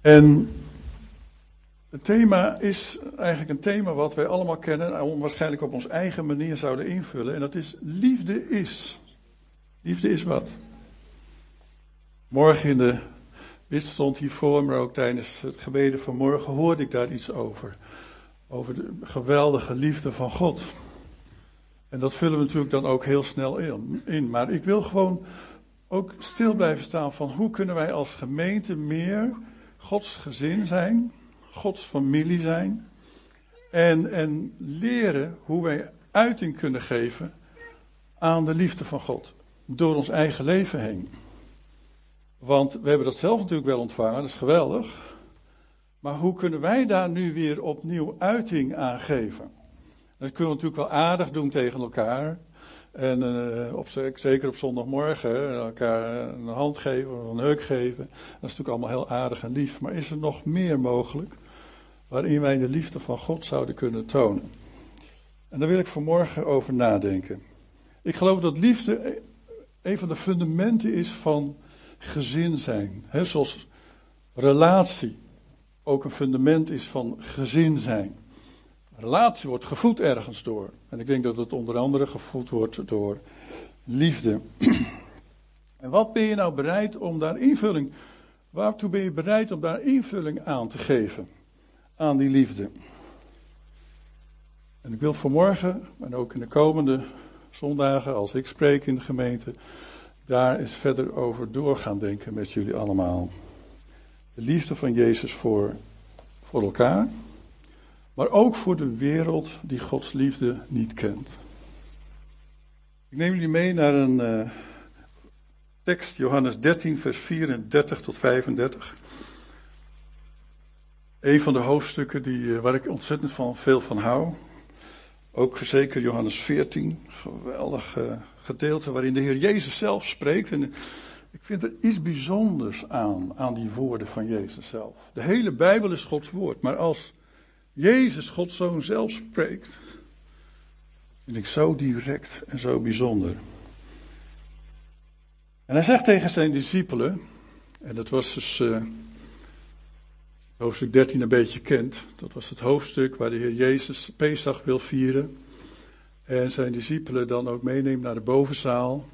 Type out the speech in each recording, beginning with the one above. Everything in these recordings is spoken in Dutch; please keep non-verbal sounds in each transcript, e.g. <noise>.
En het thema is eigenlijk een thema wat wij allemaal kennen en waarschijnlijk op onze eigen manier zouden invullen. En dat is liefde is. Liefde is wat? Morgen in de dit stond hiervoor, maar ook tijdens het gebeden van morgen hoorde ik daar iets over. Over de geweldige liefde van God. En dat vullen we natuurlijk dan ook heel snel in. Maar ik wil gewoon ook stil blijven staan van hoe kunnen wij als gemeente meer Gods gezin zijn, Gods familie zijn. En, en leren hoe wij uiting kunnen geven aan de liefde van God. Door ons eigen leven heen. Want we hebben dat zelf natuurlijk wel ontvangen, dat is geweldig. Maar hoe kunnen wij daar nu weer opnieuw uiting aan geven? Dat kunnen we natuurlijk wel aardig doen tegen elkaar. En uh, op, zeker op zondagmorgen elkaar een hand geven of een heuk geven. Dat is natuurlijk allemaal heel aardig en lief. Maar is er nog meer mogelijk waarin wij de liefde van God zouden kunnen tonen? En daar wil ik vanmorgen over nadenken. Ik geloof dat liefde een van de fundamenten is van gezin zijn. He, zoals relatie ook een fundament is van gezin zijn. Relatie wordt gevoed ergens door. En ik denk dat het onder andere gevoed wordt door liefde. <clears throat> En wat ben je nou bereid om daar invulling, waartoe ben je bereid om daar invulling aan te geven? Aan die liefde. En ik wil vanmorgen en ook in de komende zondagen, als ik spreek in de gemeente, daar eens verder over door gaan denken met jullie allemaal. De liefde van Jezus voor, voor elkaar, maar ook voor de wereld die Gods liefde niet kent. Ik neem jullie mee naar een uh, tekst, Johannes 13, vers 34 tot 35. Een van de hoofdstukken die, uh, waar ik ontzettend van, veel van hou. Ook zeker Johannes 14, geweldig gedeelte waarin de Heer Jezus zelf spreekt. En ik vind er iets bijzonders aan, aan die woorden van Jezus zelf. De hele Bijbel is Gods woord, maar als Jezus, Gods Zoon, zelf spreekt, vind ik zo direct en zo bijzonder. En hij zegt tegen zijn discipelen, en dat was dus uh, hoofdstuk 13 een beetje kent, dat was het hoofdstuk waar de Heer Jezus Pesach wil vieren. En zijn discipelen dan ook meeneemt naar de bovenzaal.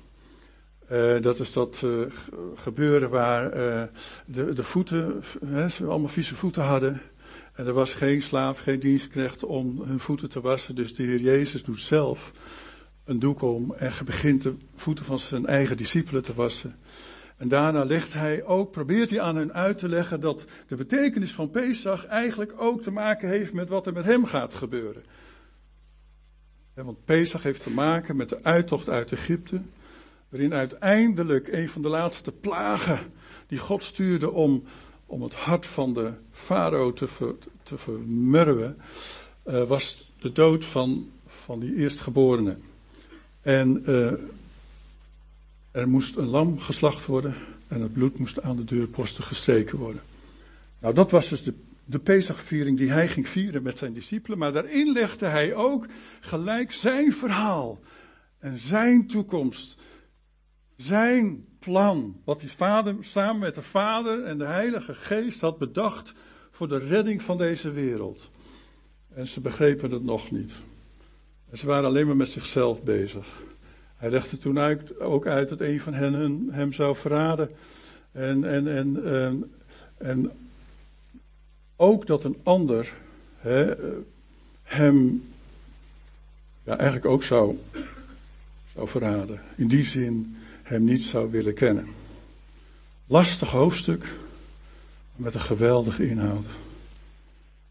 Uh, dat is dat uh, gebeuren waar de, de voeten, hè, ze allemaal vieze voeten hadden. En er was geen slaaf, geen dienstknecht om hun voeten te wassen. Dus de Heer Jezus doet zelf een doek om en begint de voeten van zijn eigen discipelen te wassen. En daarna legt hij ook, probeert hij aan hen uit te leggen dat de betekenis van Pesach eigenlijk ook te maken heeft met wat er met hem gaat gebeuren. Want Pesach heeft te maken met de uittocht uit Egypte, waarin uiteindelijk een van de laatste plagen die God stuurde om, om het hart van de farao te, ver, te vermurwen, uh, was de dood van, van die eerstgeborene. En uh, er moest een lam geslacht worden en het bloed moest aan de deurposten gestreken worden. Nou, dat was dus de de Pesachviering die hij ging vieren met zijn discipelen. Maar daarin legde hij ook gelijk zijn verhaal en zijn toekomst. Zijn plan, wat hij vader, samen met de Vader en de Heilige Geest had bedacht voor de redding van deze wereld. En ze begrepen het nog niet. En ze waren alleen maar met zichzelf bezig. Hij legde toen uit, ook uit dat een van hen hem zou verraden. En, en, en, en, en ook dat een ander hem ja, eigenlijk ook zou, zou verraden. In die zin hem niet zou willen kennen. Lastig hoofdstuk, met een geweldige inhoud.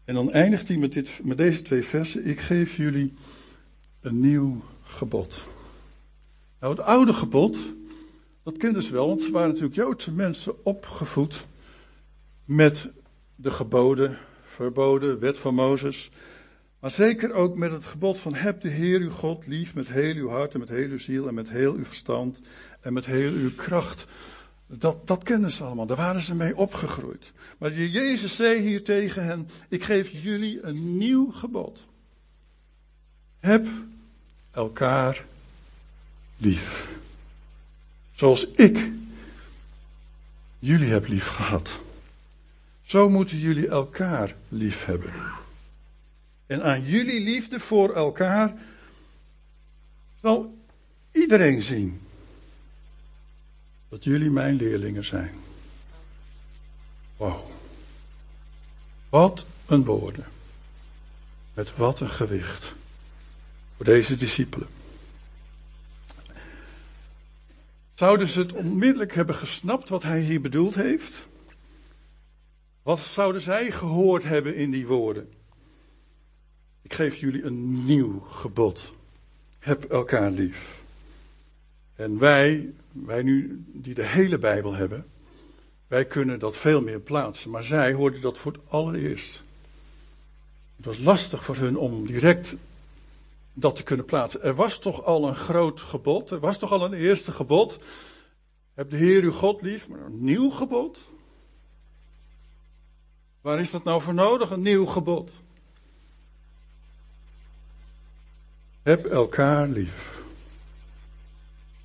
En dan eindigt hij met, dit, met deze twee versen. Ik geef jullie een nieuw gebod. Nou, het oude gebod, dat kenden ze wel, want ze waren natuurlijk Joodse mensen opgevoed met de geboden, verboden, wet van Mozes. Maar zeker ook met het gebod van heb de Heer uw God lief met heel uw hart en met heel uw ziel en met heel uw verstand en met heel uw kracht. Dat, dat kennen ze allemaal, daar waren ze mee opgegroeid. Maar Jezus zei hier tegen hen, ik geef jullie een nieuw gebod. Heb elkaar lief. Zoals ik jullie heb lief gehad. Zo moeten jullie elkaar lief hebben. En aan jullie liefde voor elkaar zal iedereen zien dat jullie mijn leerlingen zijn. Wow. Wat een woorden. Met wat een gewicht. Voor deze discipelen. Zouden ze het onmiddellijk hebben gesnapt wat hij hier bedoeld heeft? Wat zouden zij gehoord hebben in die woorden? Ik geef jullie een nieuw gebod. Heb elkaar lief. En wij, wij nu die de hele Bijbel hebben, wij kunnen dat veel meer plaatsen. Maar zij hoorden dat voor het allereerst. Het was lastig voor hun om direct dat te kunnen plaatsen. Er was toch al een groot gebod, er was toch al een eerste gebod. Heb de Heer uw God lief, maar een nieuw gebod? Waar is dat nou voor nodig, een nieuw gebod? Heb elkaar lief.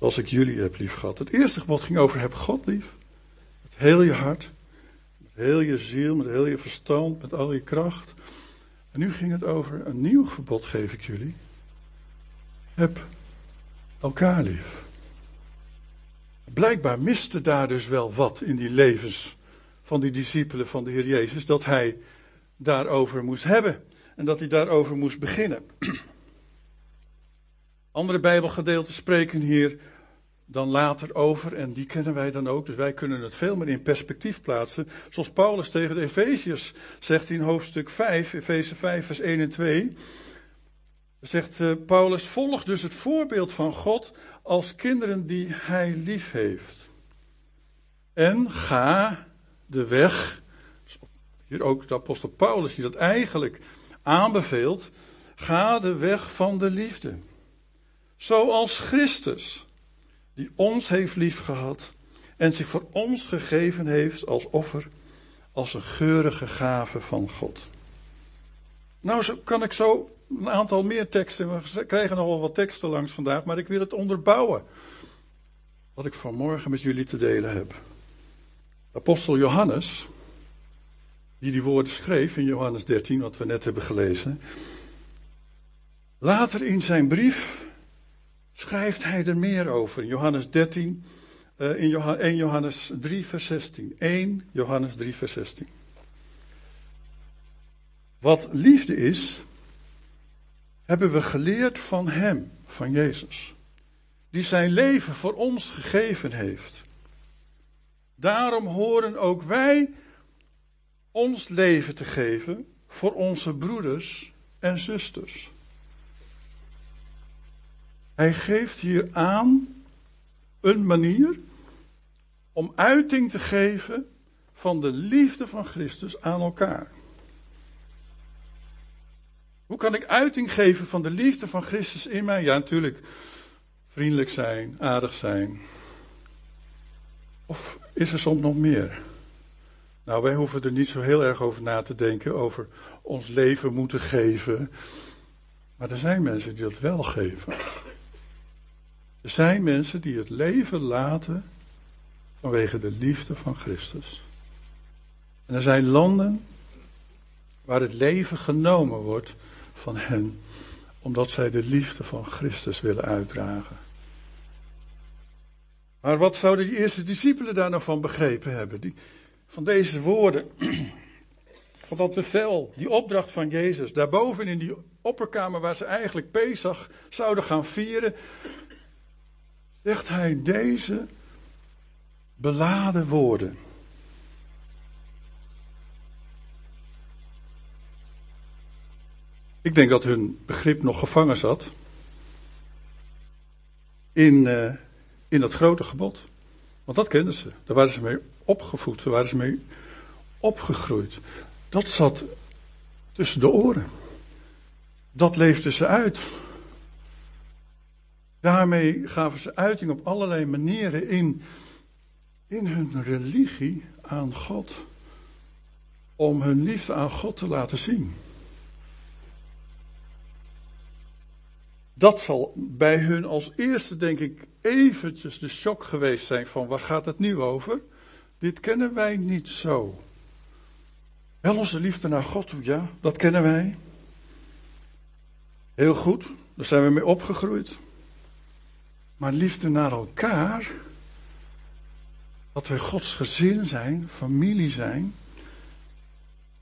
Zoals ik jullie heb lief gehad. Het eerste gebod ging over heb God lief. Met heel je hart. Met heel je ziel. Met heel je verstand. Met al je kracht. En nu ging het over een nieuw gebod geef ik jullie. Heb elkaar lief. Blijkbaar miste daar dus wel wat in die levens van die discipelen van de Heer Jezus. Dat hij daarover moest hebben. En dat hij daarover moest beginnen. Andere Bijbelgedeelten spreken hier dan later over en die kennen wij dan ook. Dus wij kunnen het veel meer in perspectief plaatsen. Zoals Paulus tegen de Efeziërs zegt in hoofdstuk 5, Efeze 5, vers 1 en 2. Zegt uh, Paulus, volg dus het voorbeeld van God als kinderen die hij lief heeft. En ga de weg, hier ook de apostel Paulus die dat eigenlijk aanbeveelt, ga de weg van de liefde. Zoals Christus, die ons heeft liefgehad en zich voor ons gegeven heeft als offer, als een geurige gave van God. Nou zo kan ik zo een aantal meer teksten, we krijgen nog wel wat teksten langs vandaag, maar ik wil het onderbouwen. Wat ik vanmorgen met jullie te delen heb. Apostel Johannes, die die woorden schreef in Johannes 13, wat we net hebben gelezen. Later in zijn brief schrijft hij er meer over. Johannes 13, uh, in Johannes, 1 Johannes 3, vers 16. 1 Johannes 3, vers 16. Wat liefde is, hebben we geleerd van Hem, van Jezus. Die zijn leven voor ons gegeven heeft. Daarom horen ook wij ons leven te geven voor onze broeders en zusters. Hij geeft hier aan een manier om uiting te geven van de liefde van Christus aan elkaar. Hoe kan ik uiting geven van de liefde van Christus in mij? Ja, natuurlijk. Vriendelijk zijn, aardig zijn. Of is er soms nog meer? Nou, wij hoeven er niet zo heel erg over na te denken, over ons leven moeten geven. Maar er zijn mensen die dat wel geven. Er zijn mensen die het leven laten vanwege de liefde van Christus. En er zijn landen waar het leven genomen wordt van hen, omdat zij de liefde van Christus willen uitdragen. Maar wat zouden die eerste discipelen daar nou van begrepen hebben? Die, van deze woorden, <clears throat> van dat bevel, die opdracht van Jezus, daarboven in die opperkamer waar ze eigenlijk Pesach zouden gaan vieren, zegt hij deze beladen woorden. Ik denk dat hun begrip nog gevangen zat in, uh, in dat grote gebod. Want dat kenden ze. Daar waren ze mee opgevoed, daar waren ze mee opgegroeid. Dat zat tussen de oren. Dat leefden ze uit. Daarmee gaven ze uiting op allerlei manieren in, in hun religie aan God. Om hun liefde aan God te laten zien. Dat zal bij hun als eerste, denk ik, eventjes de shock geweest zijn van waar gaat het nu over? Dit kennen wij niet zo. Wel onze liefde naar God toe, ja, dat kennen wij. Heel goed, daar zijn we mee opgegroeid. Maar liefde naar elkaar, dat we Gods gezin zijn, familie zijn,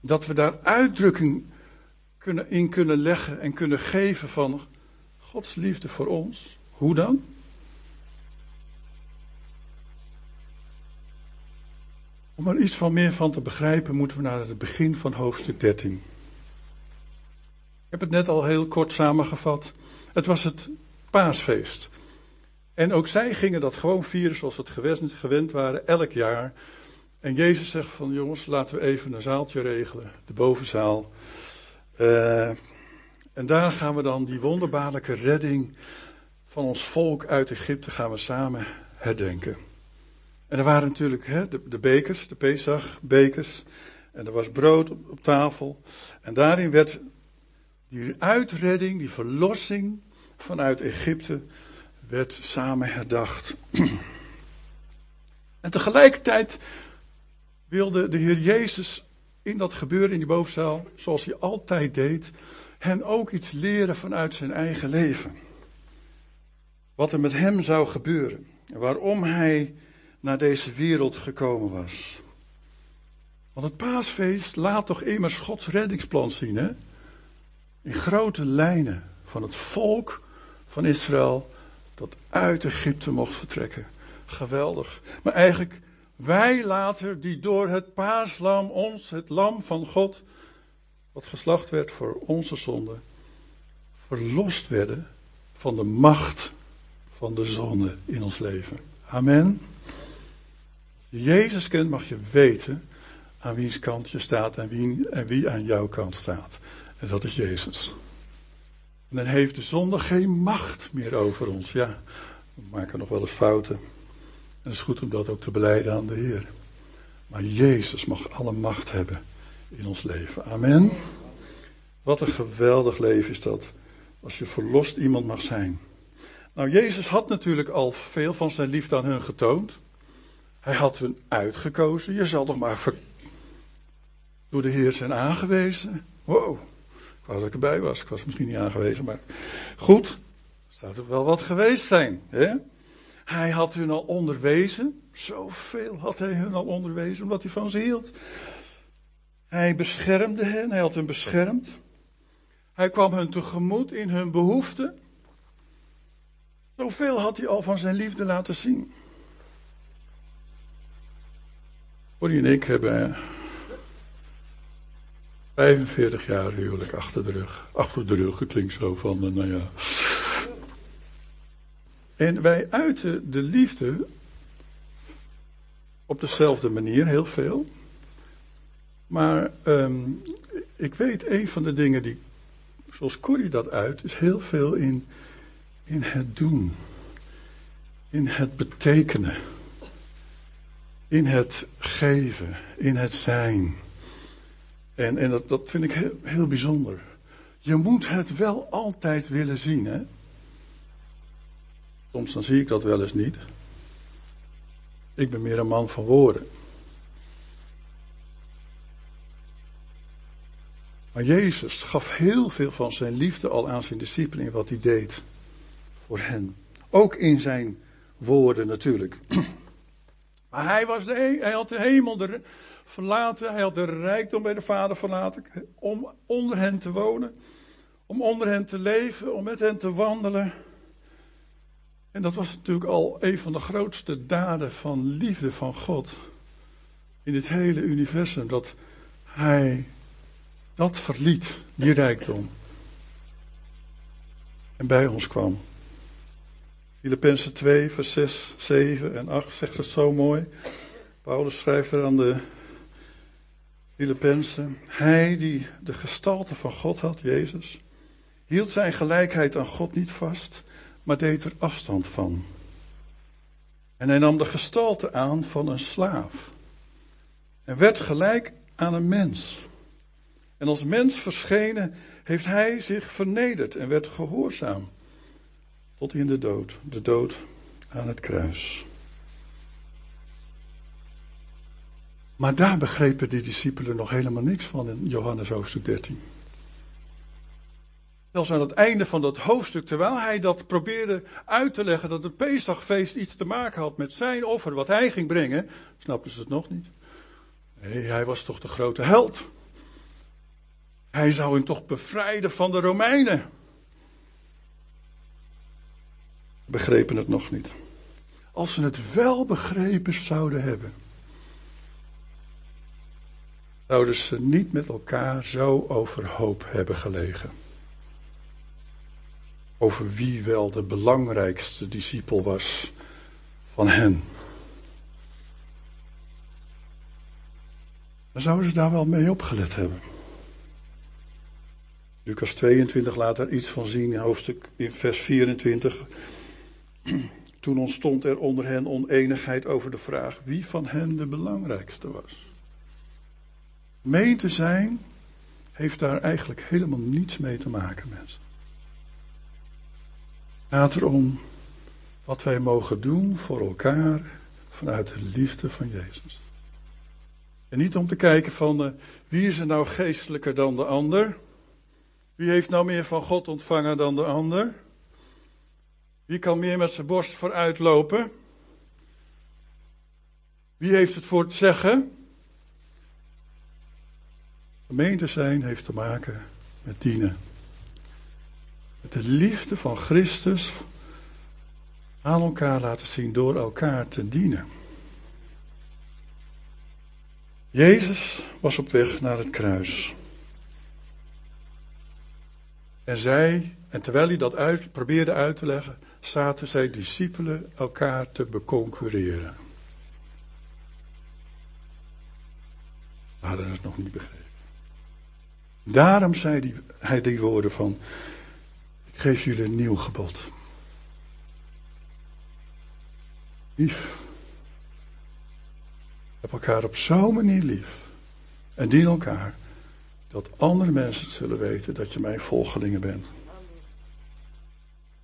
dat we daar uitdrukking kunnen, in kunnen leggen en kunnen geven van Gods liefde voor ons. Hoe dan? Om er iets van meer van te begrijpen, moeten we naar het begin van hoofdstuk 13. Ik heb het net al heel kort samengevat. Het was het paasfeest. En ook zij gingen dat gewoon vieren zoals het gewend waren, elk jaar. En Jezus zegt van jongens, laten we even een zaaltje regelen, de bovenzaal. Uh, en daar gaan we dan die wonderbaarlijke redding van ons volk uit Egypte gaan we samen herdenken. En er waren natuurlijk hè, de, de, bekers, de Pesach-bekers. En er was brood op, op, tafel. En daarin werd die uitredding, die verlossing vanuit Egypte, werd samen herdacht. <clears throat> en tegelijkertijd wilde de Heer Jezus in dat gebeuren in die bovenzaal, zoals hij altijd deed, hen ook iets leren vanuit zijn eigen leven. Wat er met hem zou gebeuren. En waarom hij naar deze wereld gekomen was. Want het paasfeest laat toch immers Gods reddingsplan zien, hè? In grote lijnen van het volk van Israël dat uit Egypte mocht vertrekken. Geweldig. Maar eigenlijk wij later die door het paaslam ons, het lam van God, wat geslacht werd voor onze zonde, verlost werden van de macht van de zonde in ons leven. Amen. Jezus kent, mag je weten aan wiens kant je staat en wie, en wie aan jouw kant staat. En dat is Jezus. Dan heeft de zonde geen macht meer over ons. Ja, we maken nog wel eens fouten. En het is goed om dat ook te beleiden aan de Heer. Maar Jezus mag alle macht hebben in ons leven. Amen. Wat een geweldig leven is dat. Als je verlost iemand mag zijn. Nou, Jezus had natuurlijk al veel van zijn liefde aan hun getoond. Hij had hun uitgekozen. Je zal toch maar door de Heer zijn aangewezen. Wow, dat ik erbij was. Ik was misschien niet aangewezen, maar goed. Zou er wel wat geweest zijn. Hè? Hij had hun al onderwezen. Zoveel had hij hun al onderwezen, omdat hij van ze hield. Hij beschermde hen, hij had hen beschermd. Hij kwam hun tegemoet in hun behoeften. Zoveel had hij al van zijn liefde laten zien. Corrie en ik hebben 45 jaar huwelijk achter de rug. Achter de rug, het klinkt zo van, eh, nou ja. En wij uiten de liefde op dezelfde manier, heel veel. Maar um, ik weet, een van de dingen die, zoals Corrie dat uit, is heel veel in, in het doen. In het betekenen in het geven, in het zijn. En, en dat, dat vind ik heel, heel bijzonder. Je moet het wel altijd willen zien, hè? Soms dan zie ik dat wel eens niet. Ik ben meer een man van woorden. Maar Jezus gaf heel veel van zijn liefde al aan zijn discipelen in wat hij deed voor hen. Ook in zijn woorden natuurlijk. <clears throat> Maar hij, was de, hij had de hemel verlaten, hij had de rijkdom bij de Vader verlaten, om onder hen te wonen, om onder hen te leven, om met hen te wandelen. En dat was natuurlijk al een van de grootste daden van liefde van God in dit hele universum, dat hij dat verliet, die rijkdom, en bij ons kwam. Filippenzen 2, vers 6, 7 en 8 zegt het zo mooi. Paulus schrijft er aan de Filippenzen. Hij die de gestalte van God had, Jezus, hield zijn gelijkheid aan God niet vast, maar deed er afstand van. En hij nam de gestalte aan van een slaaf. En werd gelijk aan een mens. En als mens verschenen heeft hij zich vernederd en werd gehoorzaam tot in de dood, de dood aan het kruis. Maar daar begrepen die discipelen nog helemaal niks van in Johannes hoofdstuk 13. Zelfs aan het einde van dat hoofdstuk, terwijl hij dat probeerde uit te leggen dat het Pesachfeest iets te maken had met zijn offer, wat hij ging brengen, snapten ze het nog niet. Nee, hij was toch de grote held. Hij zou hen toch bevrijden van de Romeinen. Begrepen het nog niet. Als ze het wel begrepen zouden hebben, zouden ze niet met elkaar zo overhoop hebben gelegen. Over wie wel de belangrijkste discipel was van hen. Dan zouden ze daar wel mee opgelet hebben. Lucas 22 laat daar iets van zien in hoofdstuk in vers 24. Toen ontstond er onder hen oneenigheid over de vraag wie van hen de belangrijkste was. Gemeente zijn heeft daar eigenlijk helemaal niets mee te maken, mensen. Het gaat erom wat wij mogen doen voor elkaar vanuit de liefde van Jezus. En niet om te kijken van uh, wie is er nou geestelijker dan de ander? Wie heeft nou meer van God ontvangen dan de ander? Wie kan meer met zijn borst vooruit lopen? Wie heeft het voor het zeggen? Gemeente zijn heeft te maken met dienen. Met de liefde van Christus aan elkaar laten zien door elkaar te dienen. Jezus was op weg naar het kruis. En zij, en terwijl hij dat uit, probeerde uit te leggen, zaten zij discipelen elkaar te beconcurreren. We hadden het nog niet begrepen. Daarom zei hij die woorden van, ik geef jullie een nieuw gebod. Lief. Heb elkaar op zo'n manier lief. En dien elkaar. Dat andere mensen zullen weten dat je mijn volgelingen bent.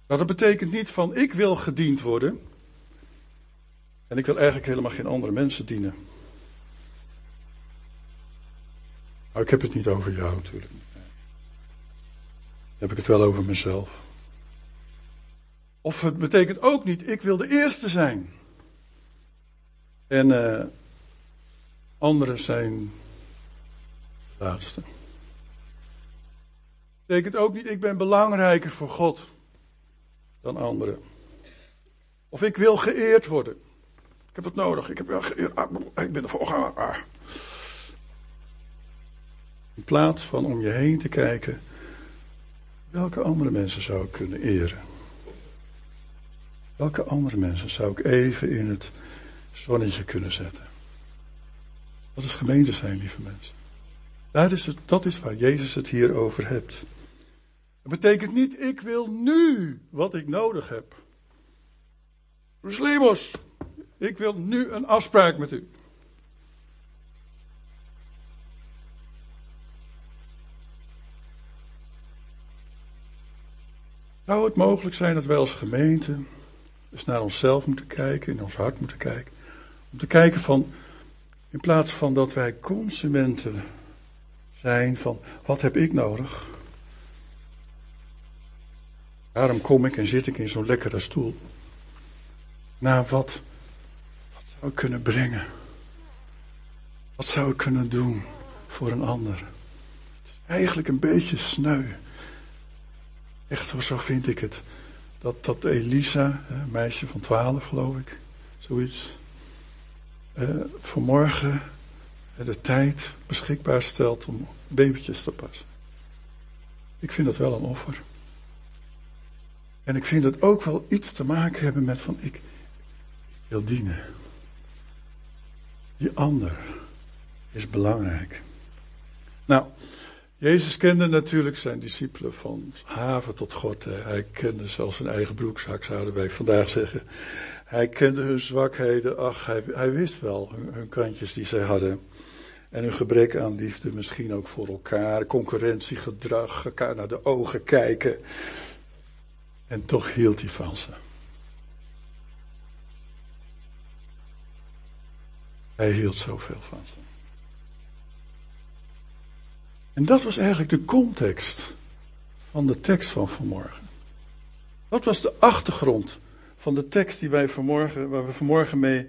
Nou, dat betekent niet van ik wil gediend worden. En ik wil eigenlijk helemaal geen andere mensen dienen. Nou, ik heb het niet over jou natuurlijk. Heb ik het wel over mezelf. Of het betekent ook niet, ik wil de eerste zijn. En uh, anderen zijn de laatste. Betekent ook niet, ik ben belangrijker voor God dan anderen. Of ik wil geëerd worden. Ik heb het nodig. Ik, heb. Ah, ik ben voorganger. In plaats van om je heen te kijken, welke andere mensen zou ik kunnen eren? Welke andere mensen zou ik even in het zonnetje kunnen zetten? Dat is gemeente zijn, lieve mensen. Dat is, het, dat is waar Jezus het hier over hebt. Dat betekent niet, ik wil nu wat ik nodig heb. Slimos, ik wil nu een afspraak met u. Zou het mogelijk zijn dat wij als gemeente eens naar onszelf moeten kijken, in ons hart moeten kijken. Om te kijken van, in plaats van dat wij consumenten zijn van, wat heb ik nodig? Daarom kom ik en zit ik in zo'n lekkere stoel. Naar wat, wat zou ik kunnen brengen? Wat zou ik kunnen doen voor een ander? Het is eigenlijk een beetje sneu. Echt zo vind ik het. Dat, dat Elisa, een meisje van twaalf geloof ik, zoiets, eh, vanmorgen de tijd beschikbaar stelt om babytjes te passen. Ik vind dat wel een offer. En ik vind het ook wel iets te maken hebben met van ik wil dienen. Die ander is belangrijk. Nou, Jezus kende natuurlijk zijn discipelen van haven tot God. Hij kende zelfs zijn eigen broekzak, zouden wij vandaag zeggen. Hij kende hun zwakheden. Ach, hij, hij wist wel hun, hun kantjes die zij hadden. En hun gebrek aan liefde misschien ook voor elkaar. Concurrentiegedrag, elkaar naar de ogen kijken. En toch hield hij van ze. Hij hield zoveel van ze. En dat was eigenlijk de context van de tekst van vanmorgen. Dat was de achtergrond van de tekst die wij vanmorgen, waar we vanmorgen mee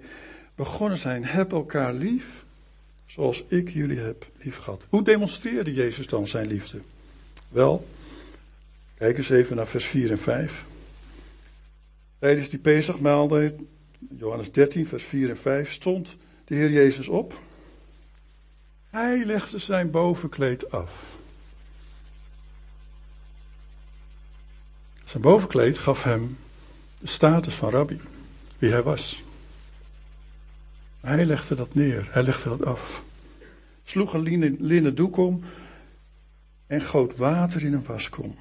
begonnen zijn. Heb elkaar lief, zoals ik jullie heb lief gehad. Hoe demonstreerde Jezus dan zijn liefde? Wel, kijk eens even naar vers 4 en 5. Tijdens die Pesachmaaltijd, Johannes 13, vers 4 en 5, stond de Heer Jezus op. Hij legde zijn bovenkleed af. Zijn bovenkleed gaf hem de status van rabbi, wie hij was. Hij legde dat neer, hij legde dat af. Sloeg een linnen, doek om en goot water in een waskom.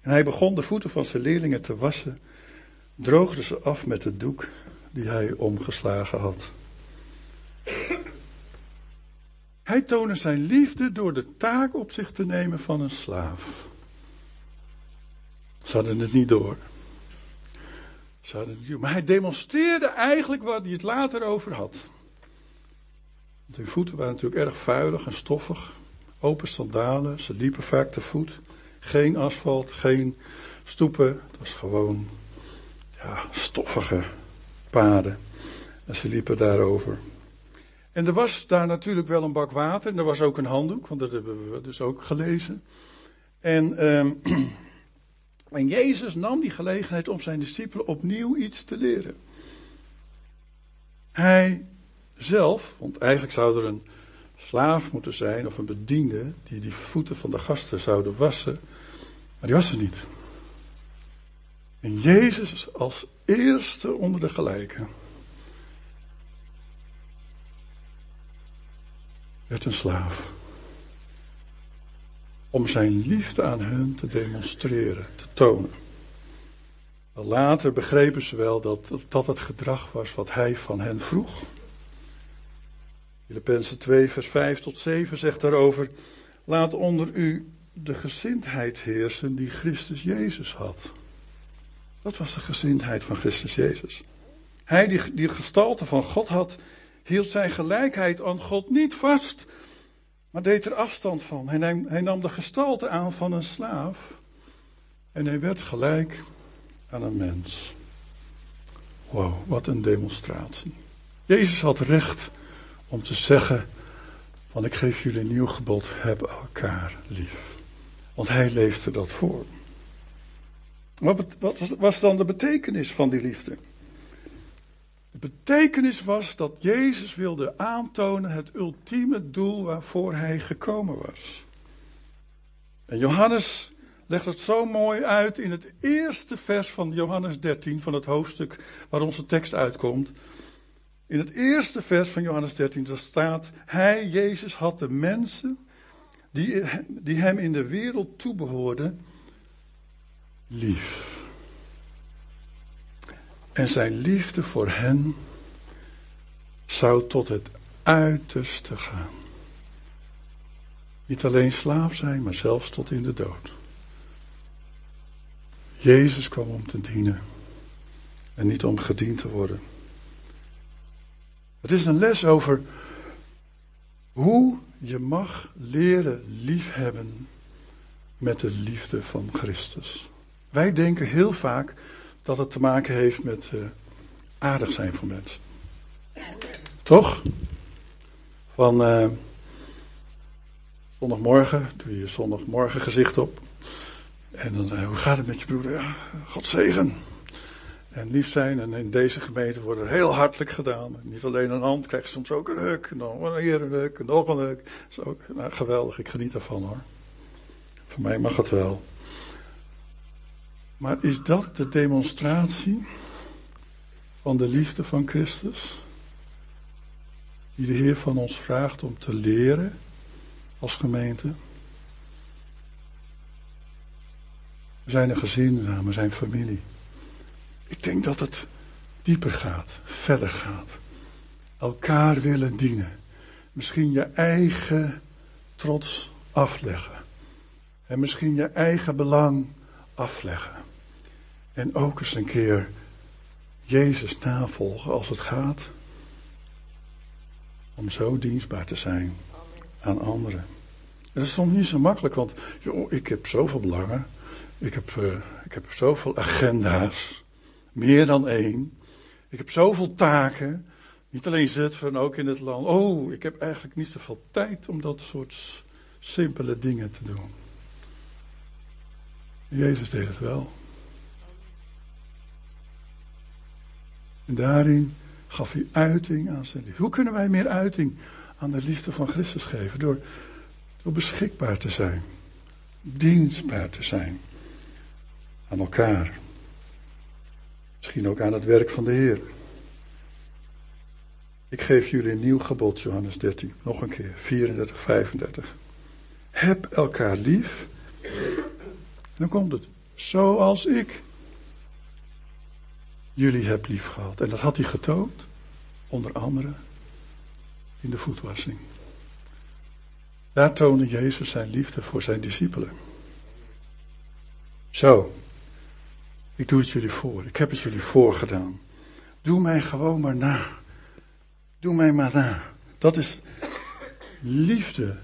En hij begon de voeten van zijn leerlingen te wassen, droogde ze af met het doek die hij omgeslagen had. Hij toonde zijn liefde door de taak op zich te nemen van een slaaf. Ze hadden het niet door. Ze hadden. Maar hij demonstreerde eigenlijk waar hij het later over had. Want hun voeten waren natuurlijk erg vuilig en stoffig. Open sandalen, ze liepen vaak te voet. Geen asfalt, geen stoepen. Het was gewoon ja, stoffige paden. En ze liepen daarover. En er was daar natuurlijk wel een bak water. En er was ook een handdoek, want dat hebben we dus ook gelezen. En, ehm, <clears throat> en Jezus nam die gelegenheid om zijn discipelen opnieuw iets te leren. Hij zelf, want eigenlijk zou er een slaaf moeten zijn of een bediende die die voeten van de gasten zouden wassen, maar die was er niet. En Jezus als eerste onder de gelijken werd een slaaf. Om zijn liefde aan hen te demonstreren, te tonen. Later begrepen ze wel dat dat het gedrag was wat hij van hen vroeg. Filippenzen 2, vers 5 tot 7 zegt daarover: Laat onder u de gezindheid heersen die Christus Jezus had. Dat was de gezindheid van Christus Jezus. Hij die, die gestalte van God had, hield zijn gelijkheid aan God niet vast, maar deed er afstand van. Hij nam, hij nam de gestalte aan van een slaaf en hij werd gelijk aan een mens. Wow, wat een demonstratie. Jezus had recht om te zeggen van ik geef jullie een nieuw gebod, heb elkaar lief. Want hij leefde dat voor. Wat was dan de betekenis van die liefde? De betekenis was dat Jezus wilde aantonen het ultieme doel waarvoor hij gekomen was. En Johannes legt het zo mooi uit in het eerste vers van Johannes 13, van het hoofdstuk waar onze tekst uitkomt. In het eerste vers van Johannes 13, daar staat: Hij, Jezus, had de mensen die, die hem in de wereld toebehoorden lief. En zijn liefde voor hen zou tot het uiterste gaan. Niet alleen slaaf zijn, maar zelfs tot in de dood. Jezus kwam om te dienen en niet om gediend te worden. Het is een les over hoe je mag leren liefhebben met de liefde van Christus. Wij denken heel vaak dat het te maken heeft met uh, aardig zijn voor mensen. Toch? Van uh, zondagmorgen, doe je zondagmorgen gezicht op. En dan, uh, hoe gaat het met je broeder? Ja, God zegen. En lief zijn. En in deze gemeente wordt het heel hartelijk gedaan. Niet alleen een hand, krijg je soms ook een huk. nog een hier een huk, nog een huk. Dat is ook nou, geweldig, ik geniet ervan hoor. Voor mij mag het wel. Maar is dat de demonstratie van de liefde van Christus? Die de Heer van ons vraagt om te leren als gemeente? We zijn een gezin, we zijn familie. Ik denk dat het dieper gaat, verder gaat. Elkaar willen dienen. Misschien je eigen trots afleggen. En misschien je eigen belang afleggen. En ook eens een keer Jezus navolgen als het gaat om zo dienstbaar te zijn aan anderen. dat is soms niet zo makkelijk, want joh, ik heb zoveel belangen. Ik heb, uh, ik heb zoveel agenda's. Meer dan één. Ik heb zoveel taken. Niet alleen Zutphen, ook in het land. Oh, ik heb eigenlijk niet zoveel tijd om dat soort simpele dingen te doen. Jezus deed het wel. En daarin gaf hij uiting aan zijn liefde. Hoe kunnen wij meer uiting aan de liefde van Christus geven? Door, door beschikbaar te zijn. Dienstbaar te zijn. Aan elkaar. Misschien ook aan het werk van de Heer. Ik geef jullie een nieuw gebod, Johannes 13. Nog een keer, 34, 35. Heb elkaar lief. Dan komt het. Zoals ik jullie heb lief gehad. En dat had hij getoond, onder andere in de voetwassing. Daar toonde Jezus zijn liefde voor zijn discipelen. Zo, ik doe het jullie voor. Ik heb het jullie voorgedaan. Doe mij gewoon maar na. Doe mij maar na. Dat is liefde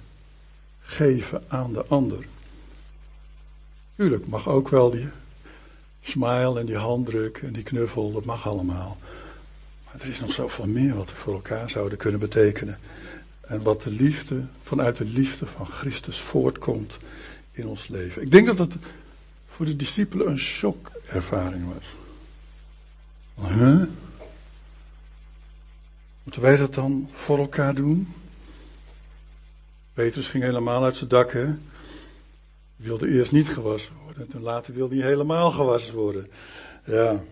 geven aan de ander. Tuurlijk, mag ook wel die smile en die handdruk en die knuffel, dat mag allemaal. Maar er is nog zoveel meer wat we voor elkaar zouden kunnen betekenen. En wat de liefde, vanuit de liefde van Christus voortkomt in ons leven. Ik denk dat het voor de discipelen een shockervaring was. Huh? Moeten wij dat dan voor elkaar doen? Petrus ging helemaal uit zijn dak, hè? wilde eerst niet gewassen worden. En toen later wilde hij helemaal gewassen worden. Ja,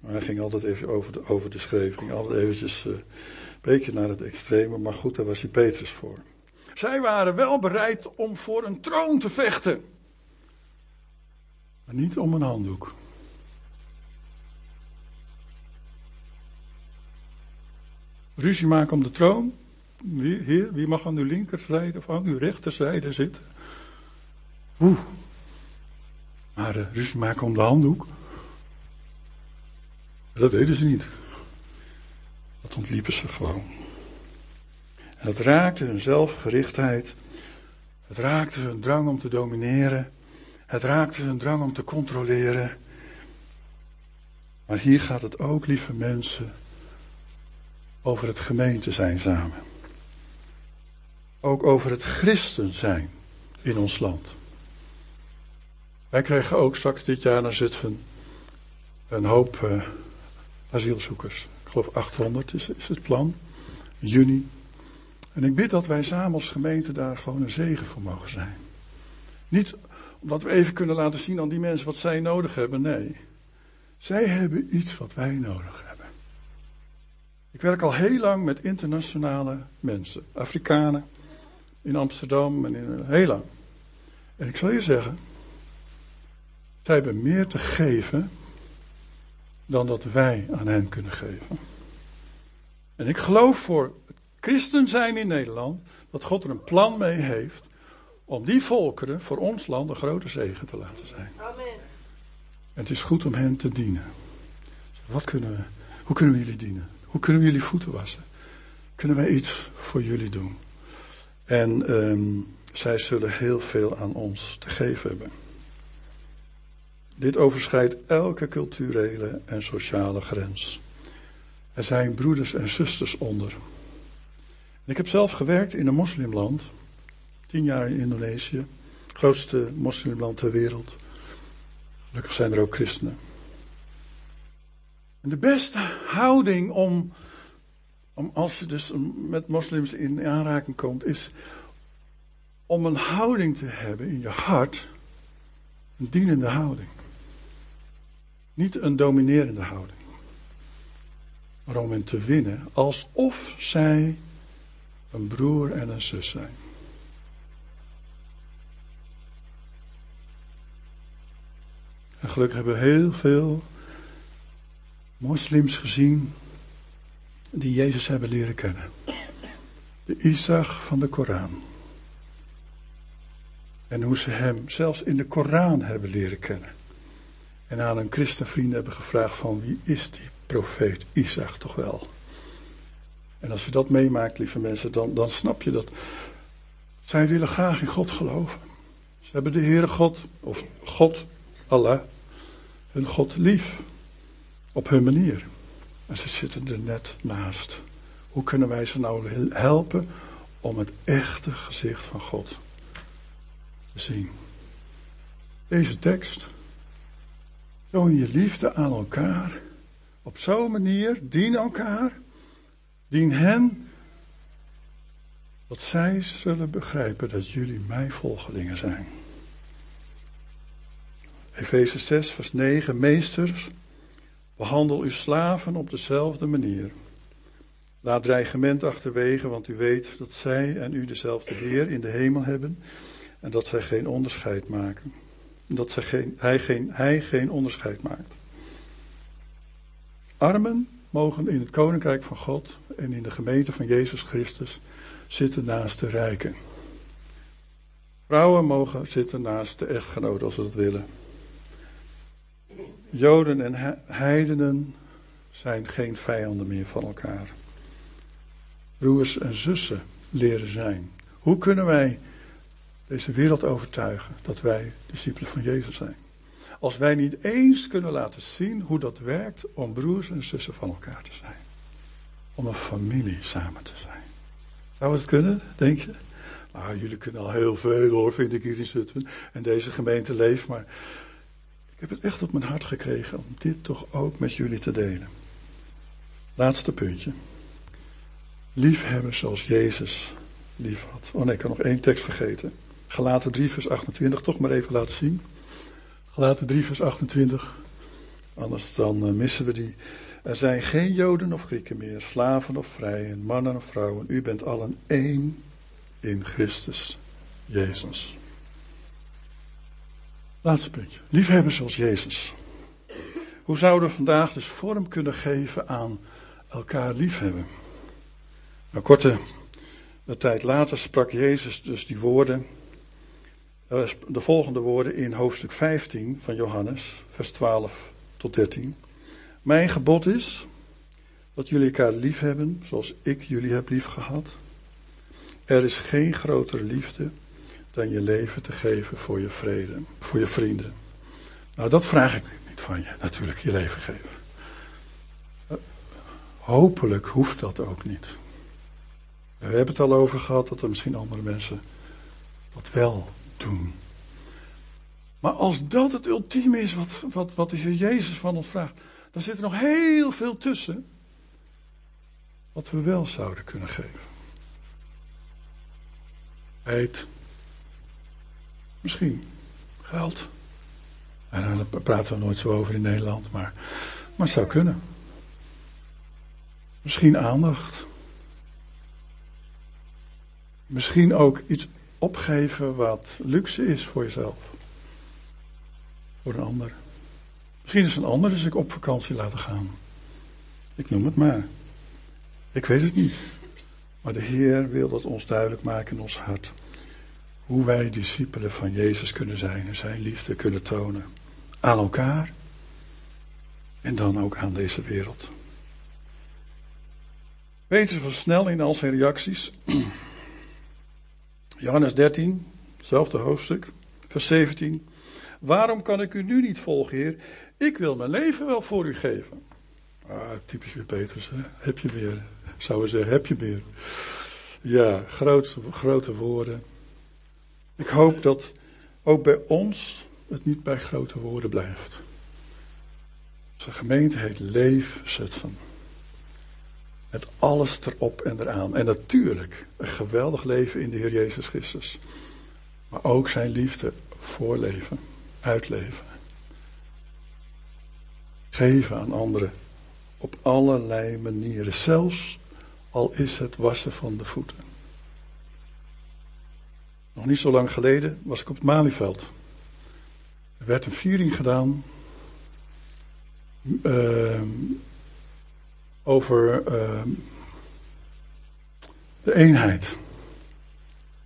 maar hij ging altijd even over de, over de schreef. Ging altijd eventjes uh, een beetje naar het extreme. Maar goed, daar was hij Petrus voor. Zij waren wel bereid om voor een troon te vechten. Maar niet om een handdoek. Ruzie maken om de troon. Wie, wie mag aan uw linkerzijde of aan uw rechterzijde zitten? Oeh. Maar uh, ruzie maken om de handdoek. Dat deden ze niet. Dat ontliepen ze gewoon. En het raakte hun zelfgerichtheid. Het raakte hun drang om te domineren. Het raakte hun drang om te controleren. Maar hier gaat het ook, lieve mensen, over het gemeente zijn samen. Ook over het christen zijn in ons land. Wij krijgen ook straks dit jaar naar Zutphen een hoop uh, asielzoekers. Ik geloof 800 is, is het plan. Juni. En ik bid dat wij samen als gemeente daar gewoon een zegen voor mogen zijn. Niet omdat we even kunnen laten zien aan die mensen wat zij nodig hebben. Nee. Zij hebben iets wat wij nodig hebben. Ik werk al heel lang met internationale mensen. Afrikanen. In Amsterdam en in heel lang. En ik zal je zeggen. Zij hebben meer te geven dan dat wij aan hen kunnen geven. En ik geloof voor het christen zijn in Nederland dat God er een plan mee heeft om die volkeren voor ons land een grote zegen te laten zijn. Amen. En het is goed om hen te dienen. Wat kunnen we, hoe kunnen we jullie dienen? Hoe kunnen we jullie voeten wassen? Kunnen wij iets voor jullie doen? En um, zij zullen heel veel aan ons te geven hebben. Dit overschrijdt elke culturele en sociale grens. Er zijn broeders en zusters onder. Ik heb zelf gewerkt in een moslimland, tien jaar in Indonesië, grootste moslimland ter wereld. Gelukkig zijn er ook christenen. En de beste houding om, om als je dus met moslims in aanraking komt, is om een houding te hebben in je hart, een dienende houding. Niet een dominerende houding. Maar om hen te winnen alsof zij een broer en een zus zijn. En gelukkig hebben we heel veel moslims gezien die Jezus hebben leren kennen. De Isaac van de Koran. En hoe ze hem zelfs in de Koran hebben leren kennen. En aan een christenvriend hebben gevraagd van wie is die profeet Isaac toch wel? En als je dat meemaakt, lieve mensen, dan, dan snap je dat Zij willen graag in God geloven. Ze hebben de Heere God, of God, Allah, hun God lief. Op hun manier. En ze zitten er net naast. Hoe kunnen wij ze nou helpen om het echte gezicht van God te zien? Deze tekst. Toon je liefde aan elkaar. Op zo'n manier. Dien elkaar. Dien hen. Dat zij zullen begrijpen dat jullie mijn volgelingen zijn. Efeze 6, vers 9. Meesters, behandel uw slaven op dezelfde manier. Laat dreigement achterwege, want u weet dat zij en u dezelfde Heer in de hemel hebben en dat zij geen onderscheid maken. Dat zij geen, hij, geen, hij geen onderscheid maakt. Armen mogen in het koninkrijk van God en in de gemeente van Jezus Christus zitten naast de rijken. Vrouwen mogen zitten naast de echtgenoot als ze dat willen. Joden en heidenen zijn geen vijanden meer van elkaar. Broers en zussen leren zijn. Hoe kunnen wij deze wereld overtuigen dat wij discipelen van Jezus zijn? Als wij niet eens kunnen laten zien hoe dat werkt om broers en zussen van elkaar te zijn. Om een familie samen te zijn. Zou het kunnen, denk je? Nou, jullie kunnen al heel veel hoor, vind ik hier in. En deze gemeente leeft, maar ik heb het echt op mijn hart gekregen om dit toch ook met jullie te delen. Laatste puntje. Liefhebben zoals Jezus lief had. Oh nee, ik kan nog één tekst vergeten. Galaten 3 vers 28, toch maar even laten zien. Galaten 3 vers 28. Anders dan eh, missen we die. Er zijn geen Joden of Grieken meer, slaven of vrijen, mannen of vrouwen. U bent allen één in Christus Jezus. Laatste puntje. Liefhebben zoals Jezus. Hoe zouden we vandaag dus vorm kunnen geven aan elkaar liefhebben? Een korte tijd later sprak Jezus dus die woorden, de volgende woorden in hoofdstuk 15 van Johannes, vers 12 tot 13. Mijn gebod is dat jullie elkaar liefhebben zoals ik jullie heb liefgehad. Er is geen grotere liefde dan je leven te geven voor je vrede, voor je vrienden. Nou, dat vraag ik niet van je, natuurlijk, je leven geven. Hopelijk hoeft dat ook niet. We hebben het al over gehad dat er misschien andere mensen dat wel doen. Maar als dat het ultieme is wat, wat, wat de Heer Jezus van ons vraagt, dan zit er nog heel veel tussen wat we wel zouden kunnen geven. Eet, Misschien geld. En daar praten we nooit zo over in Nederland, maar, maar het zou kunnen. Misschien aandacht. Misschien ook iets opgeven wat luxe is voor jezelf. Voor een ander. Misschien is een ander dus ik op vakantie laten gaan. Ik noem het maar. Ik weet het niet. Maar de Heer wil dat ons duidelijk maken in ons hart hoe wij discipelen van Jezus kunnen zijn en zijn liefde kunnen tonen. Aan elkaar en dan ook aan deze wereld. Weten van snel in al zijn reacties. Johannes 13, hetzelfde hoofdstuk, vers 17. Waarom kan ik u nu niet volgen, Heer? Ik wil mijn leven wel voor u geven. Ah, typisch weer Petrus, hè? heb je weer. Zouden zeggen, heb je weer. Ja, grote, grote woorden. Ik hoop dat ook bij ons het niet bij grote woorden blijft. Onze gemeente heet Leef Zutphen. Met alles erop en eraan. En natuurlijk een geweldig leven in de Heer Jezus Christus. Maar ook zijn liefde voorleven, uitleven. Geven aan anderen op allerlei manieren. Zelfs al is het wassen van de voeten. Nog niet zo lang geleden was ik op het Malieveld. Er werd een viering gedaan uh, over uh, de eenheid.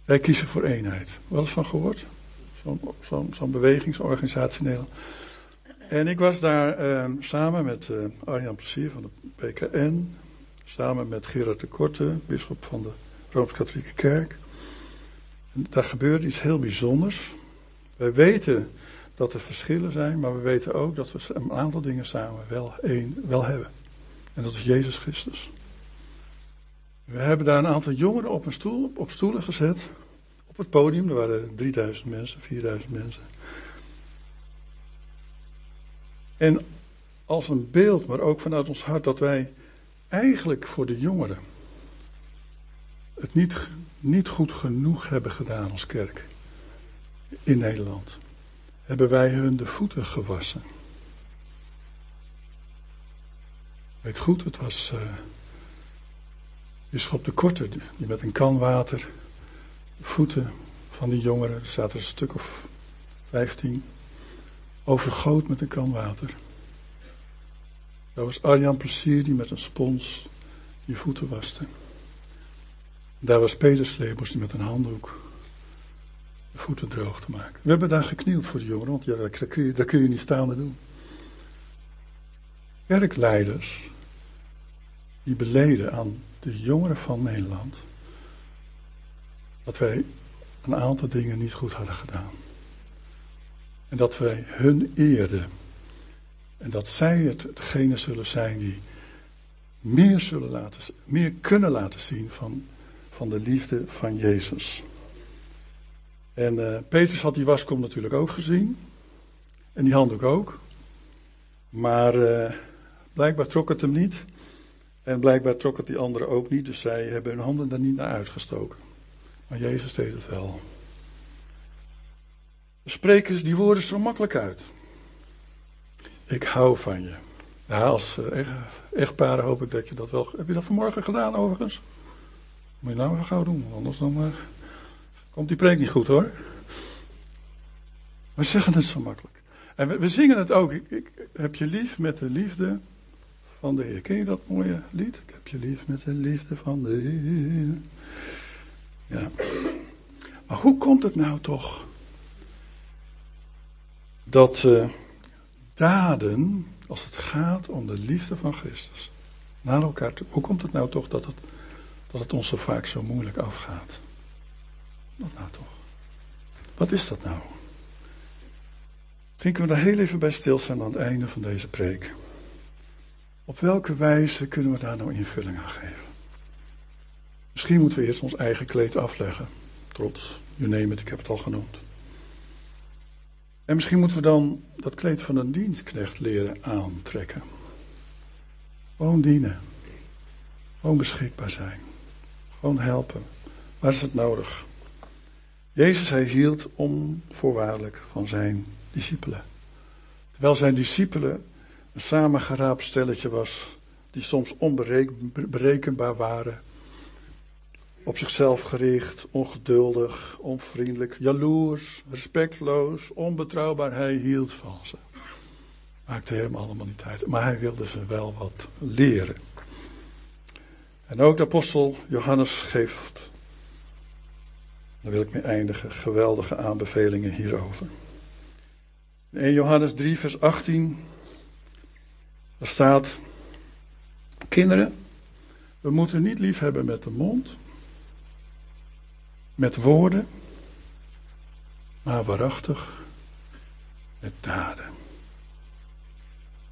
Wij kiezen voor eenheid. Wel eens van gehoord? Zo'n zo bewegingsorganisatie in. En ik was daar uh, samen met uh, Arjan Plezier van de PKN. Samen met Gerard de Korte, bisschop van de Rooms-Katholieke Kerk. En daar gebeurt iets heel bijzonders. Wij weten dat er verschillen zijn, maar we weten ook dat we een aantal dingen samen wel één wel hebben. En dat is Jezus Christus. We hebben daar een aantal jongeren op, een stoel, op stoelen gezet. Op het podium, er waren 3000 mensen, 4000 mensen. En als een beeld, maar ook vanuit ons hart, dat wij eigenlijk voor de jongeren het niet, niet goed genoeg hebben gedaan als kerk in Nederland. Hebben wij hun de voeten gewassen. Weet goed, het was uh, de Korte die met een kan water de voeten van die jongeren, er zaten een stuk of vijftien, overgoot met een kan water. Dat was Arjan Plezier die met een spons je voeten waste. Daar was Peter die met een handdoek de voeten droog te maken. We hebben daar geknield voor de jongeren, want ja, daar, kun je, kun je niet staande doen. Kerkleiders die beleden aan de jongeren van Nederland dat wij een aantal dingen niet goed hadden gedaan. En dat wij hun eerden. En dat zij het, hetgene zullen zijn die meer, zullen laten, meer kunnen laten zien van, van de liefde van Jezus. En uh, Petrus had die waskom natuurlijk ook gezien. En die handdoek ook. Maar uh, blijkbaar trok het hem niet. En blijkbaar trok het die anderen ook niet. Dus zij hebben hun handen daar niet naar uitgestoken. Maar Jezus deed het wel. De sprekers, die woorden zo makkelijk uit. Ik hou van je. Ja, als uh, echtparen hoop ik dat je dat wel. Heb je dat vanmorgen gedaan overigens? Moet je nou wel gauw doen, anders dan uh, komt die preek niet goed hoor. We zeggen het zo makkelijk. En we, we zingen het ook. Ik, heb je lief met de liefde van de Heer. Ken je dat mooie lied? Ik heb je lief met de liefde van de Heer. Ja. Maar hoe komt het nou toch dat uh, daden, als het gaat om de liefde van Christus, naar elkaar toe, hoe komt het nou toch dat het, dat het ons zo vaak zo moeilijk afgaat? Wat nou toch? Wat is dat nou? Misschien kunnen we daar heel even bij stilstaan aan het einde van deze preek. Op welke wijze kunnen we daar nou invulling aan geven? Misschien moeten we eerst ons eigen kleed afleggen. Trots, je neemt het, ik heb het al genoemd. En misschien moeten we dan dat kleed van een dienstknecht leren aantrekken. Gewoon dienen. Gewoon beschikbaar zijn. Gewoon helpen. Waar is het nodig? Jezus, hij hield onvoorwaardelijk van zijn discipelen. Terwijl zijn discipelen een samengeraapt stelletje was, die soms onberekenbaar waren, op zichzelf gericht, ongeduldig, onvriendelijk, jaloers, respectloos, onbetrouwbaar. Hij hield van ze. Maakte hem allemaal niet uit. Maar hij wilde ze wel wat leren. En ook de apostel Johannes geeft, daar wil ik mee eindigen, geweldige aanbevelingen hierover. In Johannes 3, vers 18, daar staat, kinderen, we moeten niet lief hebben met de mond, met woorden, maar waarachtig met daden.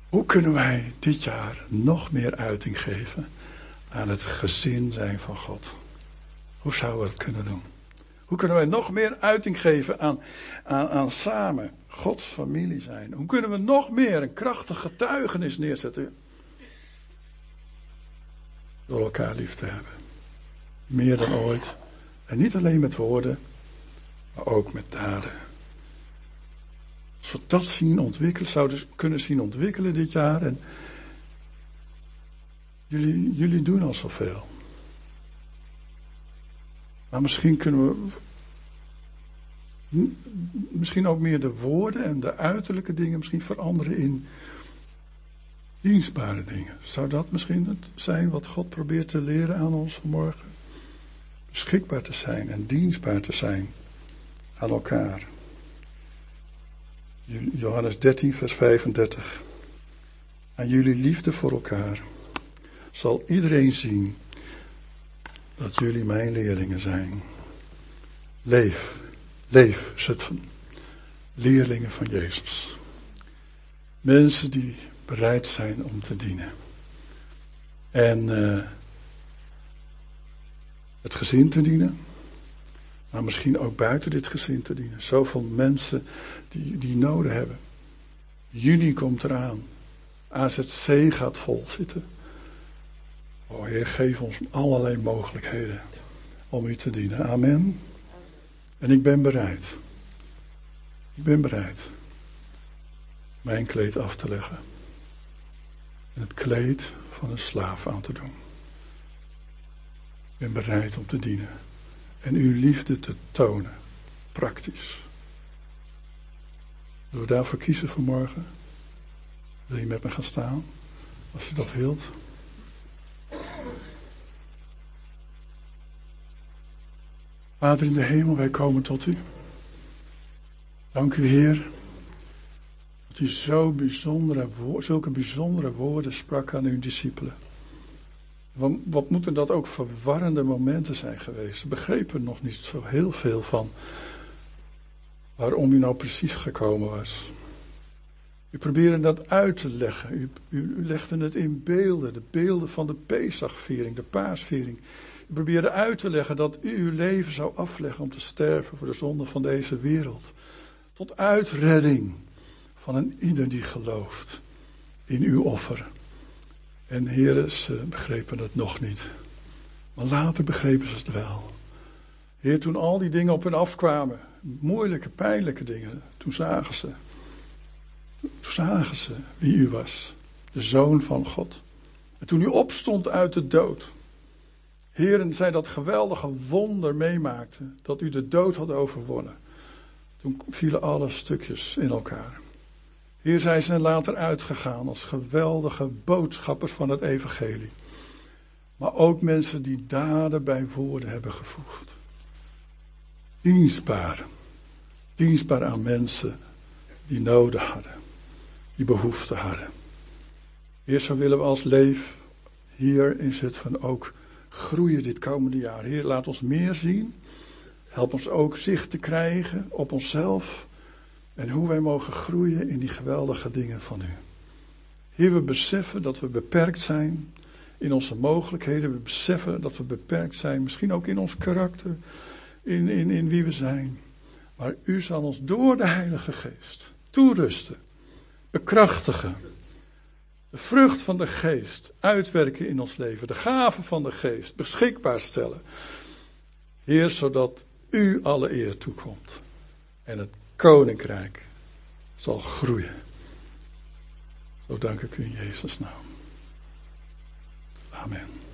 Hoe kunnen wij dit jaar nog meer uiting geven aan het gezin zijn van God? Hoe zouden we het kunnen doen? Hoe kunnen wij nog meer uiting geven aan, aan, aan samen Gods familie zijn? Hoe kunnen we nog meer een krachtig getuigenis neerzetten? Door elkaar lief te hebben. Meer dan ooit. En niet alleen met woorden, maar ook met daden. Als we dat zien ontwikkelen, zouden kunnen zien ontwikkelen dit jaar. En jullie, jullie doen al zoveel. Maar misschien kunnen we misschien ook meer de woorden en de uiterlijke dingen misschien veranderen in dienstbare dingen. Zou dat misschien het zijn wat God probeert te leren aan ons vanmorgen? beschikbaar te zijn en dienstbaar te zijn aan elkaar. Johannes 13, vers 35. Aan jullie liefde voor elkaar zal iedereen zien dat jullie mijn leerlingen zijn. Leef, leef, Zutphen. Leerlingen van Jezus. Mensen die bereid zijn om te dienen. En uh, het gezin te dienen. Maar misschien ook buiten dit gezin te dienen. Zoveel mensen die, die noden hebben. Juni komt eraan. AZC gaat vol zitten. Oh Heer, geef ons allerlei mogelijkheden om u te dienen. Amen. En ik ben bereid. Ik ben bereid. Mijn kleed af te leggen. En het kleed van een slaaf aan te doen. Ik ben bereid om te dienen. En uw liefde te tonen. Praktisch. Zullen we daarvoor kiezen vanmorgen? Wil je met me gaan staan? Als u dat wilt. Vader in de hemel, wij komen tot u. Dank u, Heer, dat u zo bijzondere, zulke bijzondere woorden sprak aan uw discipelen. Wat, moeten dat ook verwarrende momenten zijn geweest? Ze begrepen nog niet zo heel veel van waarom u nou precies gekomen was. U probeerde dat uit te leggen. U, u, u legde het in beelden, de beelden van de Pesachviering, de paasviering. Probeerde uit te leggen dat u uw leven zou afleggen om te sterven voor de zonde van deze wereld. Tot uitredding van een ieder die gelooft in uw offer. En heren, ze begrepen het nog niet. Maar later begrepen ze het wel. Heer, toen al die dingen op hen afkwamen, moeilijke, pijnlijke dingen, toen zagen ze. Toen zagen ze wie u was, de zoon van God. En toen u opstond uit de dood, Heren, zij dat geweldige wonder meemaakten, dat u de dood had overwonnen. Toen vielen alle stukjes in elkaar. Zij zijn later uitgegaan als geweldige boodschappers van het evangelie. Maar ook mensen die daden bij woorden hebben gevoegd. Dienstbaar. Dienstbaar aan mensen die noden hadden. Die behoefte hadden. Heer, zo willen we als leef hier in Zutphen ook groeien dit komende jaar. Heer, laat ons meer zien. Help ons ook zicht te krijgen op onszelf. En hoe wij mogen groeien in die geweldige dingen van u. Heer, we beseffen dat we beperkt zijn in onze mogelijkheden. We beseffen dat we beperkt zijn, misschien ook in ons karakter, in, in, in wie we zijn. Maar u zal ons door de Heilige Geest toerusten, bekrachtigen de vrucht van de geest uitwerken in ons leven. De gaven van de geest beschikbaar stellen. Heer, zodat u alle eer toekomt. En het koninkrijk zal groeien. Zo dank ik u in Jezus' naam. Amen.